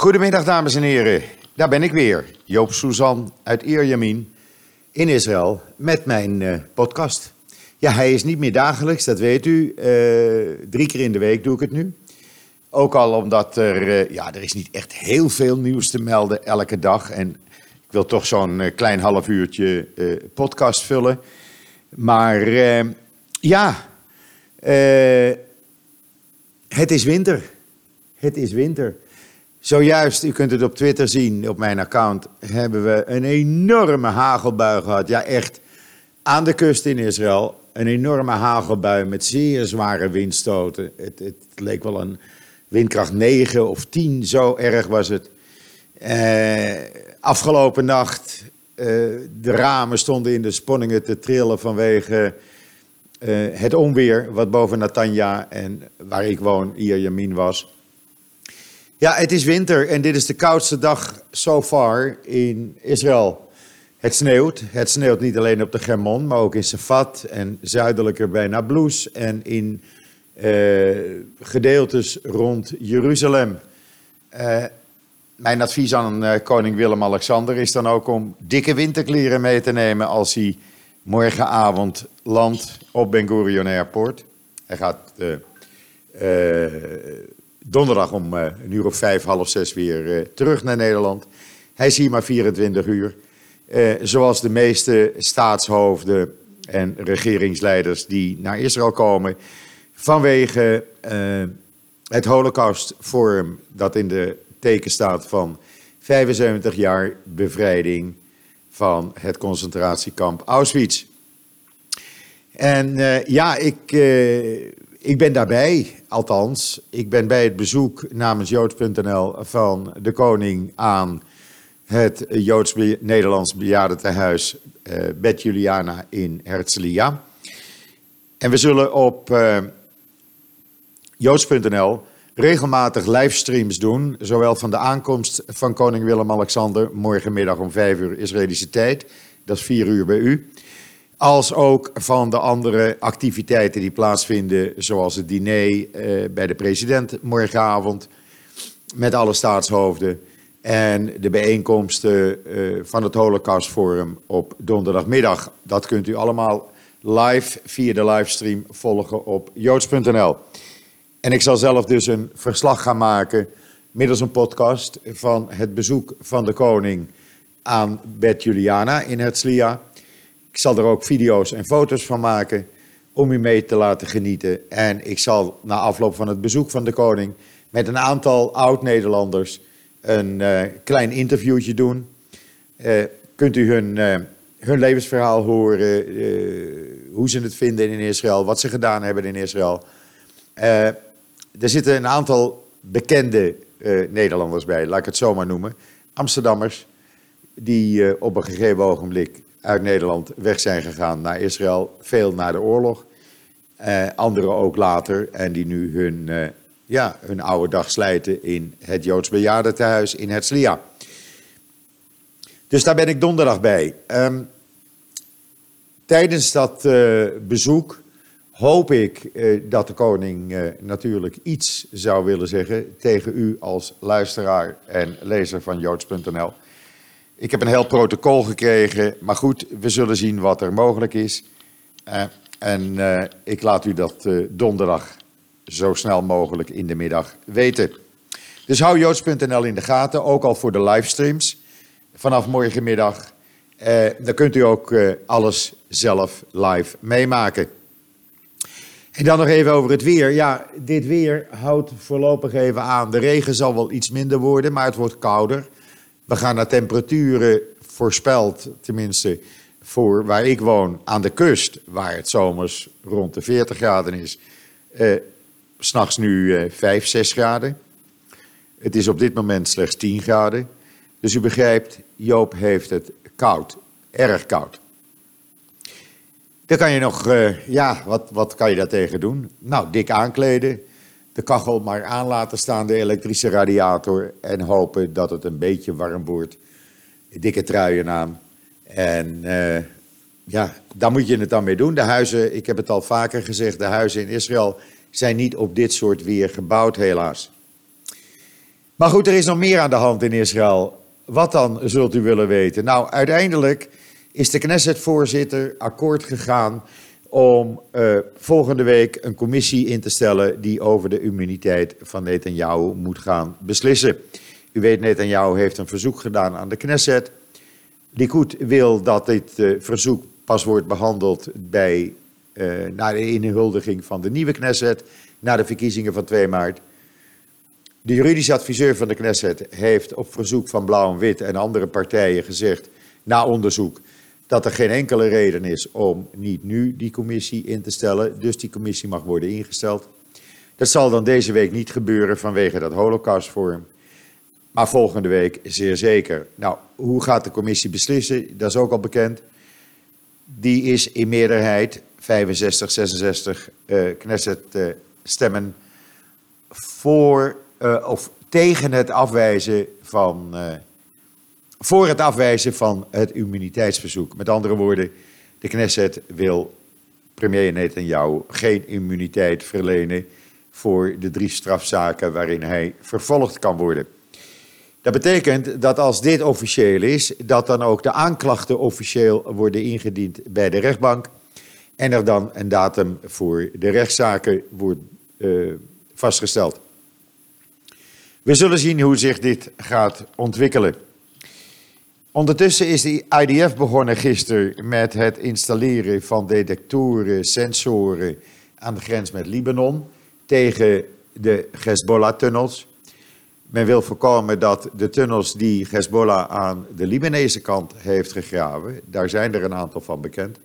Goedemiddag, dames en heren. Daar ben ik weer, Joop Suzan uit Ierjamin in Israël met mijn uh, podcast. Ja, hij is niet meer dagelijks, dat weet u. Uh, drie keer in de week doe ik het nu. Ook al omdat er, uh, ja, er is niet echt heel veel nieuws te melden elke dag. En ik wil toch zo'n klein half uurtje podcast vullen. Maar ja, het is winter. Het is winter. Zojuist, u kunt het op Twitter zien, op mijn account, hebben we een enorme hagelbui gehad. Ja, echt aan de kust in Israël. Een enorme hagelbui met zeer zware windstoten. Het, het leek wel een windkracht 9 of 10, zo erg was het. Eh, afgelopen nacht, uh, de ramen stonden in de sponningen te trillen vanwege uh, het onweer wat boven Natanja en waar ik woon, hier Jamin was. Ja, het is winter en dit is de koudste dag so far in Israël. Het sneeuwt. Het sneeuwt niet alleen op de Germon, maar ook in Safat en zuidelijker bij Nablus en in uh, gedeeltes rond Jeruzalem. Uh, mijn advies aan uh, koning Willem-Alexander is dan ook om dikke winterkleren mee te nemen als hij morgenavond landt op Ben Gurion Airport. Hij gaat donderdag om uh, een uur of vijf, half zes weer uh, terug naar Nederland. Hij is hier maar 24 uur. Uh, zoals de meeste staatshoofden en regeringsleiders die naar Israël komen. Vanwege het Holocaust Forum dat in de teken staat van 75 jaar bevrijding van het concentratiekamp Auschwitz. En ja, ik ik ben daarbij, althans. Ik ben bij het bezoek namens Joods.nl van de koning aan het Joods-Nederlands bejaardentehuis uh, Bet Juliana in Herzliya. En we zullen op uh, Joods.nl regelmatig livestreams doen, zowel van de aankomst van koning Willem-Alexander morgenmiddag om 5 uur Israëlische tijd, dat is 4 uur bij u, als ook van de andere activiteiten die plaatsvinden, zoals het diner eh, bij de president morgenavond met alle staatshoofden en de bijeenkomsten eh, van het Holocaust Forum op donderdagmiddag. Dat kunt u allemaal live via de livestream volgen op joods.nl. En ik zal zelf dus een verslag gaan maken middels een podcast van het bezoek van de koning aan Bet Juliana in Herzliya. Ik zal er ook video's en foto's van maken om u mee te laten genieten. En ik zal na afloop van het bezoek van de koning met een aantal oud-Nederlanders een uh, klein interviewtje doen. Uh, kunt u hun, uh, hun levensverhaal horen, hoe ze het vinden in Israël, wat ze gedaan hebben in Israël. er zitten een aantal bekende Nederlanders bij, laat ik het zo maar noemen. Amsterdammers, die op een gegeven ogenblik uit Nederland weg zijn gegaan naar Israël, veel na de oorlog. Uh, anderen ook later en die nu hun, uh, ja, hun oude dag slijten in het Joods bejaardentehuis in Herzliya. Dus daar ben ik donderdag bij. Um, tijdens dat uh, bezoek hoop ik dat de koning natuurlijk iets zou willen zeggen tegen u als luisteraar en lezer van joods.nl. Ik heb een heel protocol gekregen, maar goed, we zullen zien wat er mogelijk is. Uh, en uh, ik laat u dat uh, donderdag zo snel mogelijk in de middag weten. Dus hou joods.nl in de gaten, ook al voor de livestreams vanaf morgenmiddag. dan kunt u ook alles zelf live meemaken. En dan nog even over het weer. Ja, dit weer houdt voorlopig even aan. De regen zal wel iets minder worden, maar het wordt kouder. We gaan naar temperaturen voorspeld, tenminste voor waar ik woon, aan de kust, waar het zomers rond de 40 graden is. Eh, S'nachts nu eh, 5, 6 graden. Het is op dit moment slechts 10 graden. Dus u begrijpt, Joop heeft het koud, erg koud. Dan kan je nog, uh, ja, wat, wat kan je daartegen doen? Nou, dik aankleden, de kachel maar aan laten staan, de elektrische radiator. En hopen dat het een beetje warm wordt. Dikke truien aan. En uh, ja, daar moet je het dan mee doen. De huizen, ik heb het al vaker gezegd, de huizen in Israël zijn niet op dit soort weer gebouwd, helaas. Maar goed, er is nog meer aan de hand in Israël. Wat dan, zult u willen weten? Nou, uiteindelijk is de Knesset-voorzitter akkoord gegaan om uh, volgende week een commissie in te stellen die over de immuniteit van Netanyahu moet gaan beslissen. U weet, Netanyahu heeft een verzoek gedaan aan de Knesset. Likud wil dat dit uh, verzoek pas wordt behandeld bij, uh, na de inhuldiging van de nieuwe Knesset, na de verkiezingen van 2 maart. De juridische adviseur van de Knesset heeft op verzoek van Blauw en Wit en andere partijen gezegd, na onderzoek, dat er geen enkele reden is om niet nu die commissie in te stellen. Dus die commissie mag worden ingesteld. Dat zal dan deze week niet gebeuren vanwege dat Holocaustforum. Maar volgende week zeer zeker. Nou, hoe gaat de commissie beslissen? Dat is ook al bekend. Die is in meerderheid 65, 66 uh, Knesset uh, stemmen voor uh, of tegen het afwijzen van uh, voor het afwijzen van het immuniteitsverzoek. Met andere woorden, de Knesset wil premier Netanyahu geen immuniteit verlenen voor de drie strafzaken waarin hij vervolgd kan worden. Dat betekent dat als dit officieel is, dat dan ook de aanklachten officieel worden ingediend bij de rechtbank en er dan een datum voor de rechtszaken wordt uh, vastgesteld. We zullen zien hoe zich dit gaat ontwikkelen. Ondertussen is de IDF begonnen gisteren met het installeren van detectoren, sensoren aan de grens met Libanon tegen de Hezbollah-tunnels. Men wil voorkomen dat de tunnels die Hezbollah aan de Libanese kant heeft gegraven, daar zijn er een aantal van bekend,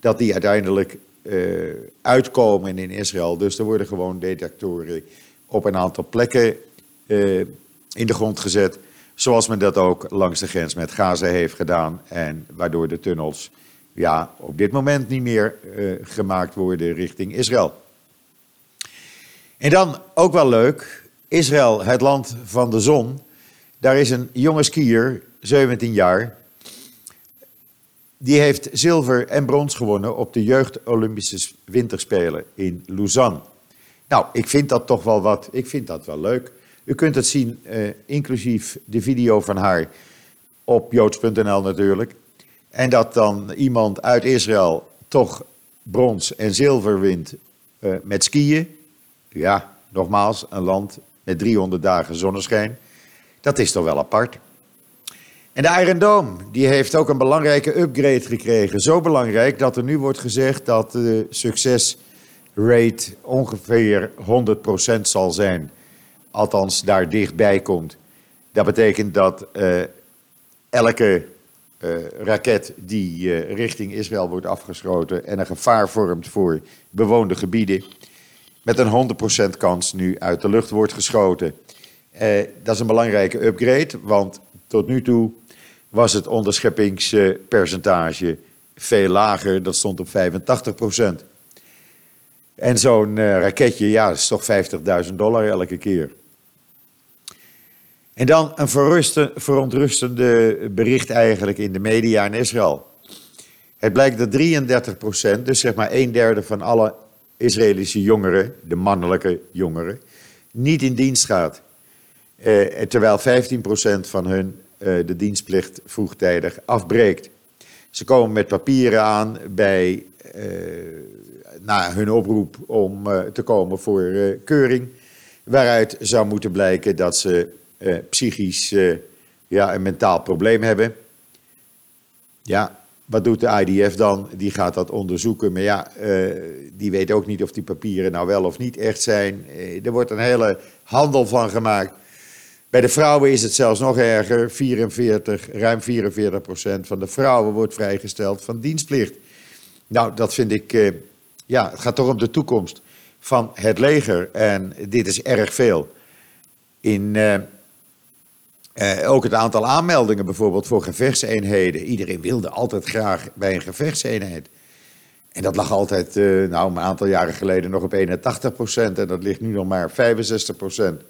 dat die uiteindelijk uh, uitkomen in Israël. Dus er worden gewoon detectoren op een aantal plekken uh, in de grond gezet Zoals men dat ook langs de grens met Gaza heeft gedaan. En waardoor de tunnels ja, op dit moment niet meer uh, gemaakt worden richting Israël. En dan ook wel leuk, Israël, het land van de zon. Daar is een jonge skier, 17 jaar. Die heeft zilver en brons gewonnen op de Jeugd Olympische Winterspelen in Lausanne. Nou, ik vind dat toch wel wat. Ik vind dat wel leuk. U kunt het zien, uh, inclusief de video van haar, op joods.nl natuurlijk. En dat dan iemand uit Israël toch brons en zilver wint uh, met skiën. Ja, nogmaals, een land met 300 dagen zonneschijn. Dat is toch wel apart. En de Iron Dome, die heeft ook een belangrijke upgrade gekregen. Zo belangrijk dat er nu wordt gezegd dat de succesrate ongeveer 100% zal zijn althans daar dichtbij komt. Dat betekent dat uh, elke uh, raket die uh, richting Israël wordt afgeschoten en een gevaar vormt voor bewoonde gebieden, met een 100% kans nu uit de lucht wordt geschoten. dat is een belangrijke upgrade, want tot nu toe was het onderscheppingspercentage veel lager, dat stond op 85%. En zo'n raketje, ja, dat is toch 50.000 dollar elke keer. En dan een verontrustende bericht eigenlijk in de media in Israël. Het blijkt dat 33 procent, dus zeg maar een derde van alle Israëlische jongeren, de mannelijke jongeren, niet in dienst gaat. Eh, terwijl 15 procent van hun eh, de dienstplicht vroegtijdig afbreekt. Ze komen met papieren aan bij eh, na hun oproep om eh, te komen voor eh, keuring, waaruit zou moeten blijken dat ze uh, psychisch ja, een mentaal probleem hebben. Ja, wat doet de IDF dan? Die gaat dat onderzoeken. Maar ja, die weet ook niet of die papieren nou wel of niet echt zijn. er wordt een hele handel van gemaakt. Bij de vrouwen is het zelfs nog erger. 44, ruim 44 procent van de vrouwen wordt vrijgesteld van dienstplicht. Nou, dat vind ik, ja, het gaat toch om de toekomst van het leger. En dit is erg veel. In uh, ook het aantal aanmeldingen bijvoorbeeld voor gevechtseenheden. Iedereen wilde altijd graag bij een gevechtseenheid. En dat lag altijd, uh, nou een aantal jaren geleden nog op 81 procent. En dat ligt nu nog maar 65 procent.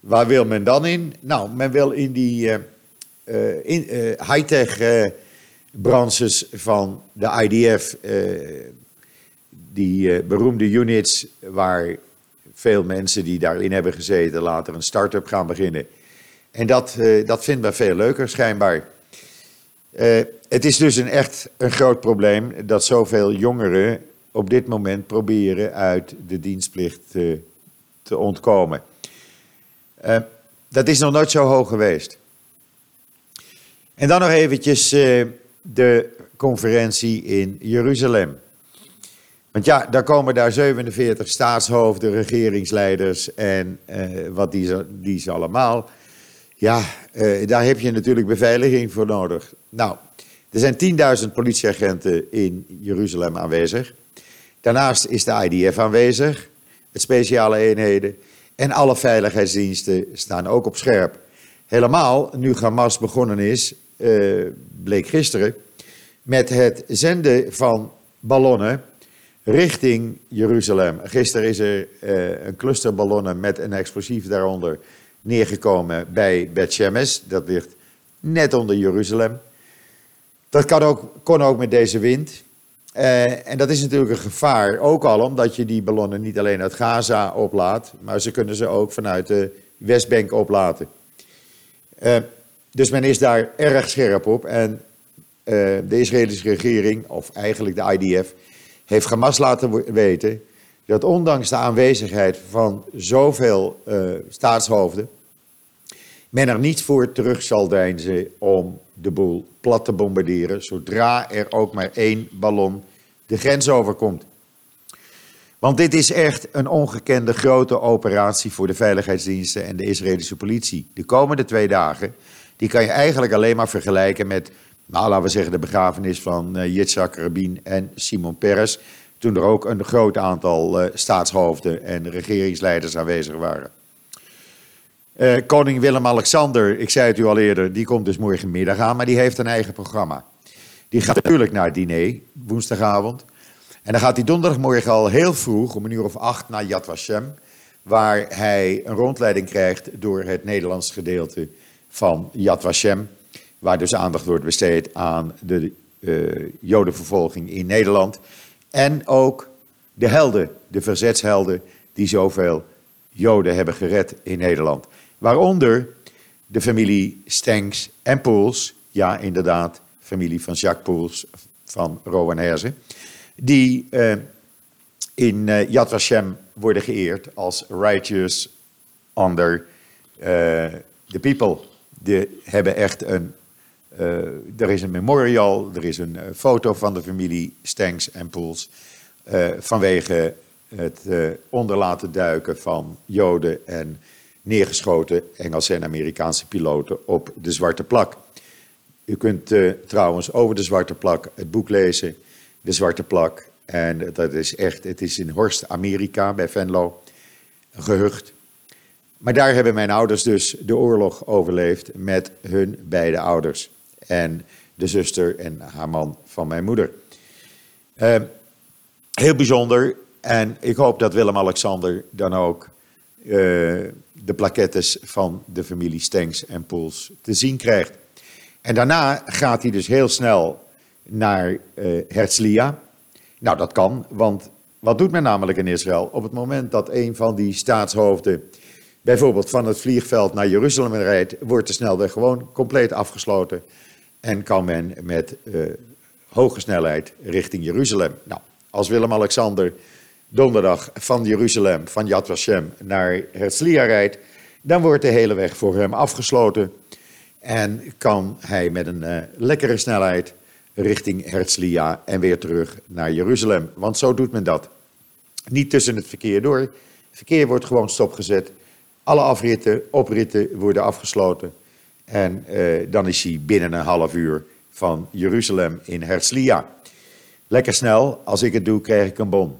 Waar wil men dan in? Nou, men wil in die high-tech branches van de IDF, die beroemde units waar veel mensen die daarin hebben gezeten later een start-up gaan beginnen En dat, uh, dat vinden we veel leuker, schijnbaar. Uh, het is dus een echt een groot probleem dat zoveel jongeren op dit moment proberen uit de dienstplicht te, ontkomen. Dat is nog nooit zo hoog geweest. En dan nog eventjes de conferentie in Jeruzalem. Want ja, daar komen daar 47 staatshoofden, regeringsleiders en uh, wat die, die ze allemaal. Ja, uh, daar heb je natuurlijk beveiliging voor nodig. Nou, er zijn 10.000 politieagenten in Jeruzalem aanwezig. Daarnaast is de IDF aanwezig, het speciale eenheden. En alle veiligheidsdiensten staan ook op scherp. Helemaal nu Hamas begonnen is, uh, bleek gisteren, met het zenden van ballonnen richting Jeruzalem. Gisteren is er uh, een cluster ballonnen met een explosief daaronder neergekomen bij Bet Shemesh. Dat ligt net onder Jeruzalem. Dat kan ook, kon ook met deze wind. Uh, en dat is natuurlijk een gevaar, ook al omdat je die ballonnen niet alleen uit Gaza oplaat, maar ze kunnen ze ook vanuit de Westbank oplaten. Uh, dus men is daar erg scherp op. En de Israëlische regering, of eigenlijk de IDF, heeft Hamas laten weten dat ondanks de aanwezigheid van zoveel uh, staatshoofden, men er niet voor terug zal deinzen om de boel plat te bombarderen, zodra er ook maar één ballon de grens overkomt. Want dit is echt een ongekende grote operatie voor de veiligheidsdiensten en de Israëlische politie. De komende twee dagen, die kan je eigenlijk alleen maar vergelijken met nou, laten we zeggen, de begrafenis van uh, Yitzhak Rabin en Simon Peres. Toen er ook een groot aantal uh, staatshoofden en regeringsleiders aanwezig waren. Uh, koning Willem-Alexander, ik zei het u al eerder, die komt dus morgenmiddag aan, maar die heeft een eigen programma. Die gaat natuurlijk naar het diner, woensdagavond. En dan gaat hij donderdagmorgen al heel vroeg, om een uur of acht, naar Yad Vashem. Waar hij een rondleiding krijgt door het Nederlands gedeelte van Yad Vashem waar dus aandacht wordt besteed aan de uh, Jodenvervolging in Nederland. En ook de helden, de verzetshelden, die zoveel Joden hebben gered in Nederland. Waaronder de familie Stengs en Poels, ja inderdaad, familie van Jacques Poels van Rowan Herzen, die uh, in uh, Yad Vashem worden geëerd als righteous under the people. Die hebben echt een uh, er is een memorial, er is een uh, foto van de familie Stengs en Poels. Uh, vanwege het onderlaten duiken van Joden en neergeschoten Engelse en Amerikaanse piloten op de Zwarte Plak. U kunt trouwens over de Zwarte Plak het boek lezen, De Zwarte Plak. En dat is echt, het is in Horst, Amerika, bij Venlo, gehucht. Maar daar hebben mijn ouders dus de oorlog overleefd met hun beide ouders en de zuster en haar man van mijn moeder. Uh, heel bijzonder. En ik hoop dat Willem-Alexander dan ook uh, de plaquettes van de familie Stengs en Poels te zien krijgt. En daarna gaat hij dus heel snel naar uh, Herzliya. Nou, dat kan, want wat doet men namelijk in Israël? Op het moment dat een van die staatshoofden bijvoorbeeld van het vliegveld naar Jeruzalem rijdt, wordt de snelweg gewoon compleet afgesloten en kan men met uh, hoge snelheid richting Jeruzalem. Nou, als Willem-Alexander donderdag van Jeruzalem, van Yad Vashem naar Herzliya rijdt, dan wordt de hele weg voor hem afgesloten en kan hij met een uh, lekkere snelheid richting Herzliya en weer terug naar Jeruzalem. Want zo doet men dat. Niet tussen het verkeer door. Het verkeer wordt gewoon stopgezet. Alle afritten, opritten worden afgesloten. En uh, dan is hij binnen een half uur van Jeruzalem in Herzliya. Lekker snel, als ik het doe, krijg ik een bon.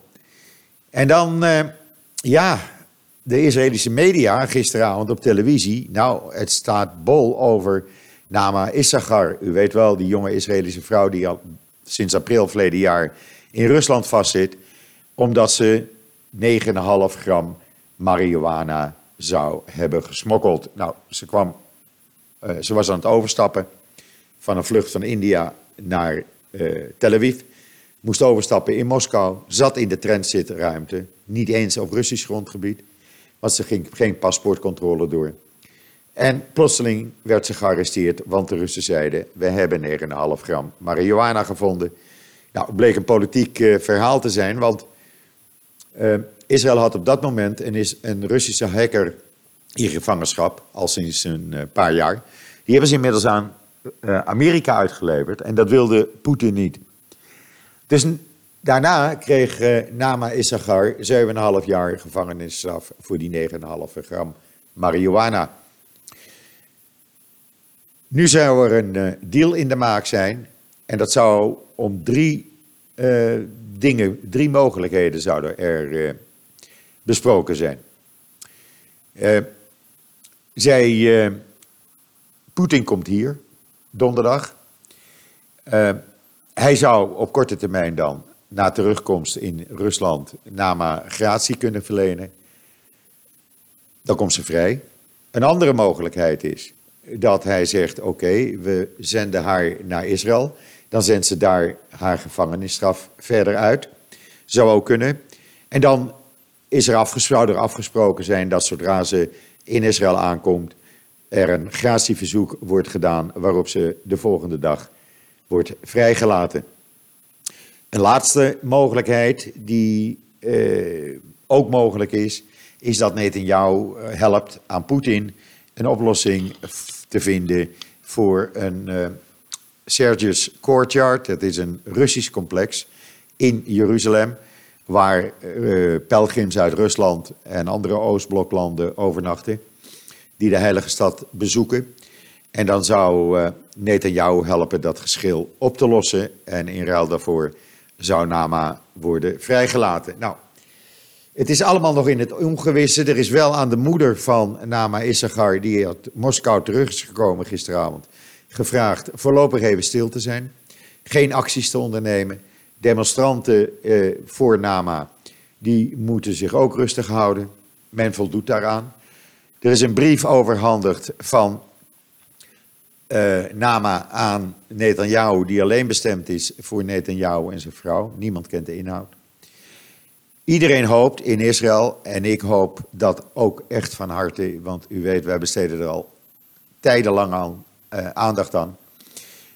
En dan, uh, ja, de Israëlische media gisteravond op televisie. Nou, het staat bol over Nama Issachar. U weet wel, die jonge Israëlische vrouw die al sinds april verleden jaar in Rusland vastzit. Omdat ze 9,5 gram marihuana zou hebben gesmokkeld. Nou, ze kwam ze was aan het overstappen van een vlucht van India naar uh, Tel Aviv. Moest overstappen in Moskou, zat in de transitruimte, niet eens op Russisch grondgebied, want ze ging geen paspoortcontrole door. En plotseling werd ze gearresteerd, want de Russen zeiden: We hebben 9,5 gram marihuana gevonden. Nou, het bleek een politiek uh, verhaal te zijn, want Israël had op dat moment een, een Russische hacker in gevangenschap, al sinds een uh, paar jaar. Die hebben ze inmiddels aan Amerika uitgeleverd en dat wilde Poetin niet. Dus daarna kreeg Nama Issachar 7,5 jaar gevangenisstraf voor die 9,5 gram marihuana. Nu zou er een uh, deal in de maak zijn. En dat zou om drie uh, dingen, drie mogelijkheden zouden er uh, besproken zijn. Zij, Poetin komt hier, donderdag. hij zou op korte termijn dan, na terugkomst in Rusland, Nama gratie kunnen verlenen. Dan komt ze vrij. Een andere mogelijkheid is dat hij zegt: Oké, we zenden haar naar Israël. Dan zendt ze daar haar gevangenisstraf verder uit. Zou ook kunnen. En dan is afgesproken, er afgesproken zijn dat zodra ze in Israël aankomt, er een gratieverzoek wordt gedaan waarop ze de volgende dag wordt vrijgelaten. Een laatste mogelijkheid die eh, ook mogelijk is, is dat Netanyahu eh, helpt aan Poetin een oplossing te vinden voor een uh, Sergius Courtyard. Dat is een Russisch complex in Jeruzalem, waar uh, pelgrims uit Rusland en andere Oostbloklanden overnachten, die de heilige stad bezoeken. En dan zou uh, Netanyahu helpen dat geschil op te lossen. En in ruil daarvoor zou Nama worden vrijgelaten. Nou, het is allemaal nog in het ongewisse. Er is wel aan de moeder van Nama Issachar, die uit Moskou terug is gekomen gisteravond, gevraagd voorlopig even stil te zijn. Geen acties te ondernemen. Demonstranten eh, voor Nama, die moeten zich ook rustig houden. Men voldoet daaraan. Er is een brief overhandigd van uh, Nama aan Netanyahu, die alleen bestemd is voor Netanyahu en zijn vrouw. Niemand kent de inhoud. Iedereen hoopt in Israël, en ik hoop dat ook echt van harte, want u weet, wij besteden er al tijdenlang uh, aandacht aan.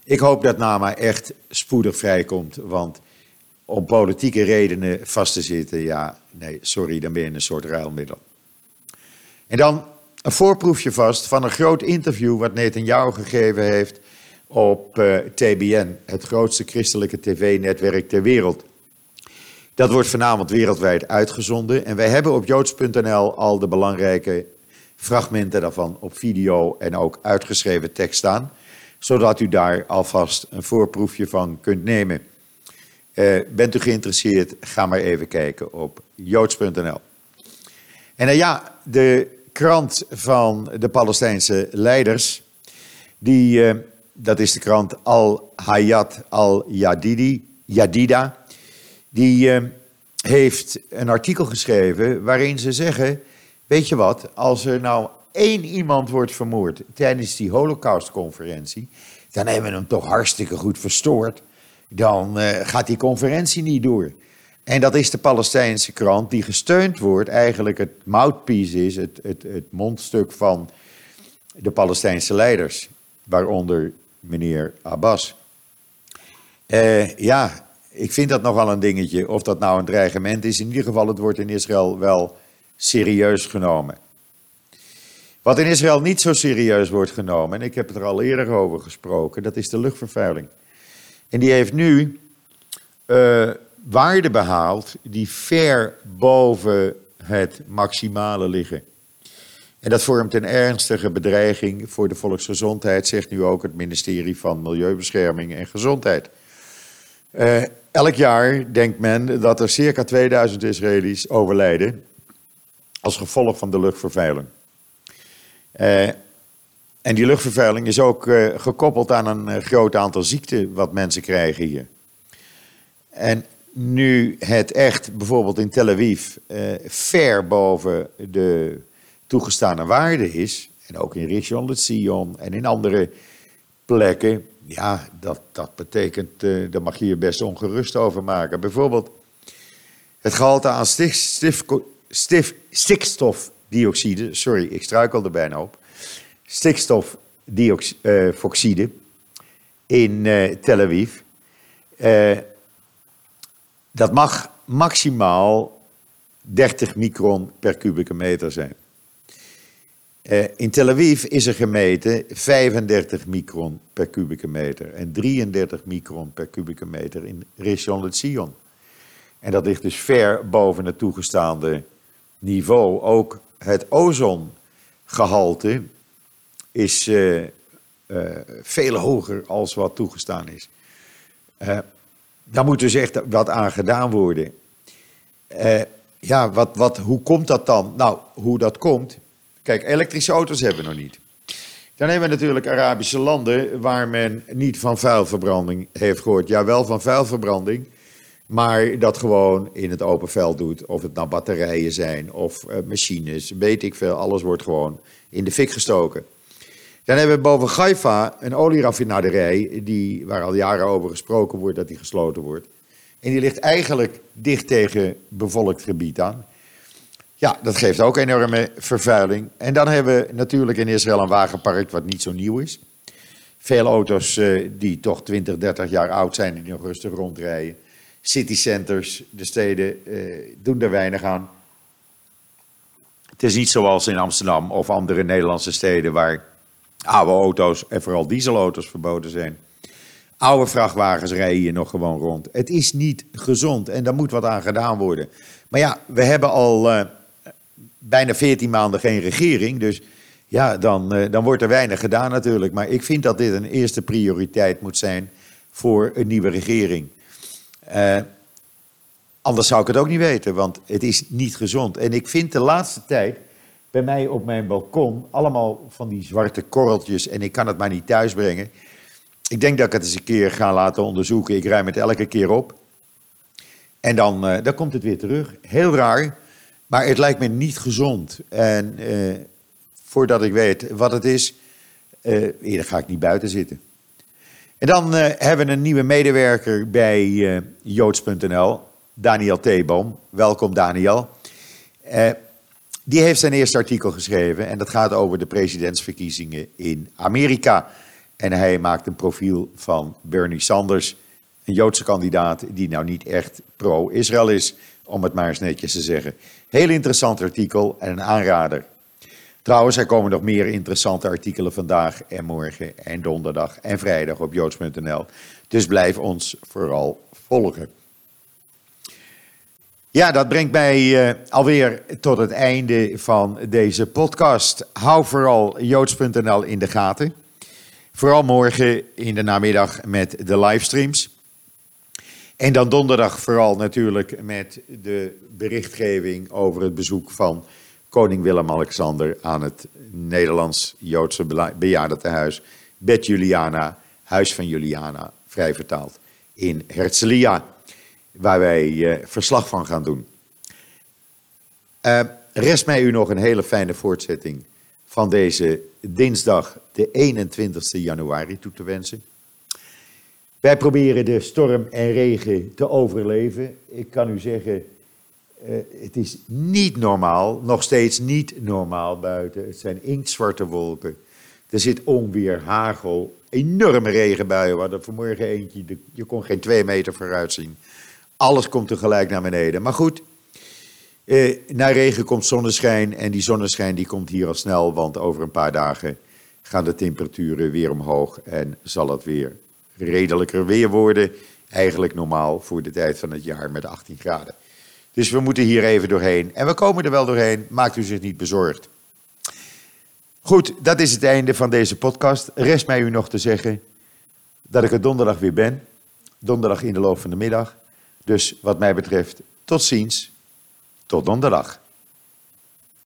Ik hoop dat Nama echt spoedig vrijkomt, want om politieke redenen vast te zitten, ja, nee, sorry, dan ben je een soort ruilmiddel. En dan een voorproefje vast van een groot interview wat Netanyahu gegeven heeft op eh, TBN, het grootste christelijke tv-netwerk ter wereld. Dat wordt vanavond wereldwijd uitgezonden. En wij hebben op joods.nl al de belangrijke fragmenten daarvan op video en ook uitgeschreven tekst staan. Zodat u daar alvast een voorproefje van kunt nemen. Uh, bent u geïnteresseerd? Ga maar even kijken op joods.nl. En uh, ja, de krant van de Palestijnse leiders, die, uh, dat is de krant Al-Hayat Al-Yadida die uh, heeft een artikel geschreven waarin ze zeggen: Weet je wat, als er nou één iemand wordt vermoord tijdens die Holocaustconferentie, dan hebben we hem toch hartstikke goed verstoord. Dan uh, gaat die conferentie niet door. En dat is de Palestijnse krant, die gesteund wordt, eigenlijk het mouthpiece is, het, het, het mondstuk van de Palestijnse leiders, waaronder meneer Abbas. Uh, ja, ik vind dat nogal een dingetje. Of dat nou een dreigement is. In ieder geval, het wordt in Israël wel serieus genomen. Wat in Israël niet zo serieus wordt genomen, en ik heb het er al eerder over gesproken, dat is de luchtvervuiling. En die heeft nu uh, waarden behaald die ver boven het maximale liggen. En dat vormt een ernstige bedreiging voor de volksgezondheid, zegt nu ook het ministerie van Milieubescherming en Gezondheid. Uh, elk jaar denkt men dat er circa 2000 Israëli's overlijden als gevolg van de luchtvervuiling. Uh, en die luchtvervuiling is ook uh, gekoppeld aan een groot aantal ziekten wat mensen krijgen hier. En nu het echt bijvoorbeeld in Tel Aviv ver boven de toegestane waarde is, en ook in Rishon LeZion en in andere plekken, ja, dat, dat betekent, uh, daar mag je je best ongerust over maken. Bijvoorbeeld het gehalte aan stikstofdioxide, sorry, ik struikel er bijna op. stikstofdioxide in Tel Aviv. dat mag maximaal 30 micron per kubieke meter zijn. Uh, in Tel Aviv is er gemeten 35 micron per kubieke meter en 33 micron per kubieke meter in Rishon LeZion. En dat ligt dus ver boven het toegestaande niveau. Ook het ozongehalte is uh, veel hoger als wat toegestaan is. daar moet dus echt wat aan gedaan worden. ja, wat, wat, hoe komt dat dan? Nou, hoe dat komt Kijk, elektrische auto's hebben we nog niet. Dan hebben we natuurlijk Arabische landen waar men niet van vuilverbranding heeft gehoord. Ja, wel van vuilverbranding, maar dat gewoon in het open veld doet. Of het nou batterijen zijn of machines, weet ik veel. Alles wordt gewoon in de fik gestoken. Dan hebben we boven Haifa een olieraffinaderij, die, waar al jaren over gesproken wordt dat die gesloten wordt. En die ligt eigenlijk dicht tegen bevolkt gebied aan. Ja, dat geeft ook enorme vervuiling. En dan hebben we natuurlijk in Israël een wagenpark wat niet zo nieuw is. Veel auto's uh, die toch 20, 30 jaar oud zijn en nog rustig rondrijden. Citycenters, de steden uh, doen er weinig aan. Het is niet zoals in Amsterdam of andere Nederlandse steden waar oude auto's en vooral dieselauto's verboden zijn. Oude vrachtwagens rijden hier nog gewoon rond. Het is niet gezond en daar moet wat aan gedaan worden. Maar ja, we hebben al uh, bijna 14 maanden geen regering. Dus ja, dan, uh, dan wordt er weinig gedaan natuurlijk. Maar ik vind dat dit een eerste prioriteit moet zijn voor een nieuwe regering. Uh, anders zou ik het ook niet weten, want het is niet gezond. En ik vind de laatste tijd bij mij op mijn balkon allemaal van die zwarte korreltjes en ik kan het maar niet thuisbrengen. Ik denk dat ik het eens een keer ga laten onderzoeken. Ik ruim het elke keer op. En dan, uh, dan komt het weer terug. Heel raar. Maar het lijkt me niet gezond. En uh, voordat ik weet wat het is, uh, ga ik niet buiten zitten. En dan hebben we een nieuwe medewerker bij joods.nl, Daniel Theeboom. Welkom Daniel. Die heeft zijn eerste artikel geschreven en dat gaat over de presidentsverkiezingen in Amerika. En hij maakt een profiel van Bernie Sanders, een Joodse kandidaat die nou niet echt pro-Israël is, om het maar eens netjes te zeggen. Heel interessant artikel en een aanrader. Trouwens, er komen nog meer interessante artikelen vandaag en morgen en donderdag en vrijdag op joods.nl. Dus blijf ons vooral volgen. Ja, dat brengt mij uh, alweer tot het einde van deze podcast. Hou vooral joods.nl in de gaten. Vooral morgen in de namiddag met de livestreams. En dan donderdag vooral natuurlijk met de berichtgeving over het bezoek van koning Willem-Alexander aan het Nederlands-Joodse bejaardentehuis Bet Juliana, Huis van Juliana, vrij vertaald, in Herzliya, waar wij uh, verslag van gaan doen. Uh, rest mij u nog een hele fijne voortzetting van deze dinsdag, de 21 januari, toe te wensen. Wij proberen de storm en regen te overleven. Ik kan u zeggen, uh, het is niet normaal, nog steeds niet normaal buiten. Het zijn inktzwarte wolken. Er zit onweer, hagel, enorme regenbuien. We hadden vanmorgen eentje, je kon geen twee meter vooruit zien. Alles komt tegelijk naar beneden. Maar goed, uh, na regen komt zonneschijn en die zonneschijn die komt hier al snel, want over een paar dagen gaan de temperaturen weer omhoog en zal het weer redelijker weer worden. Eigenlijk normaal voor de tijd van het jaar met 18 graden. Dus we moeten hier even doorheen. En we komen er wel doorheen, maakt u zich niet bezorgd. Goed, dat is het einde van deze podcast. Rest mij u nog te zeggen dat ik er donderdag weer ben. Donderdag in de loop van de middag. Dus wat mij betreft, tot ziens. Tot donderdag.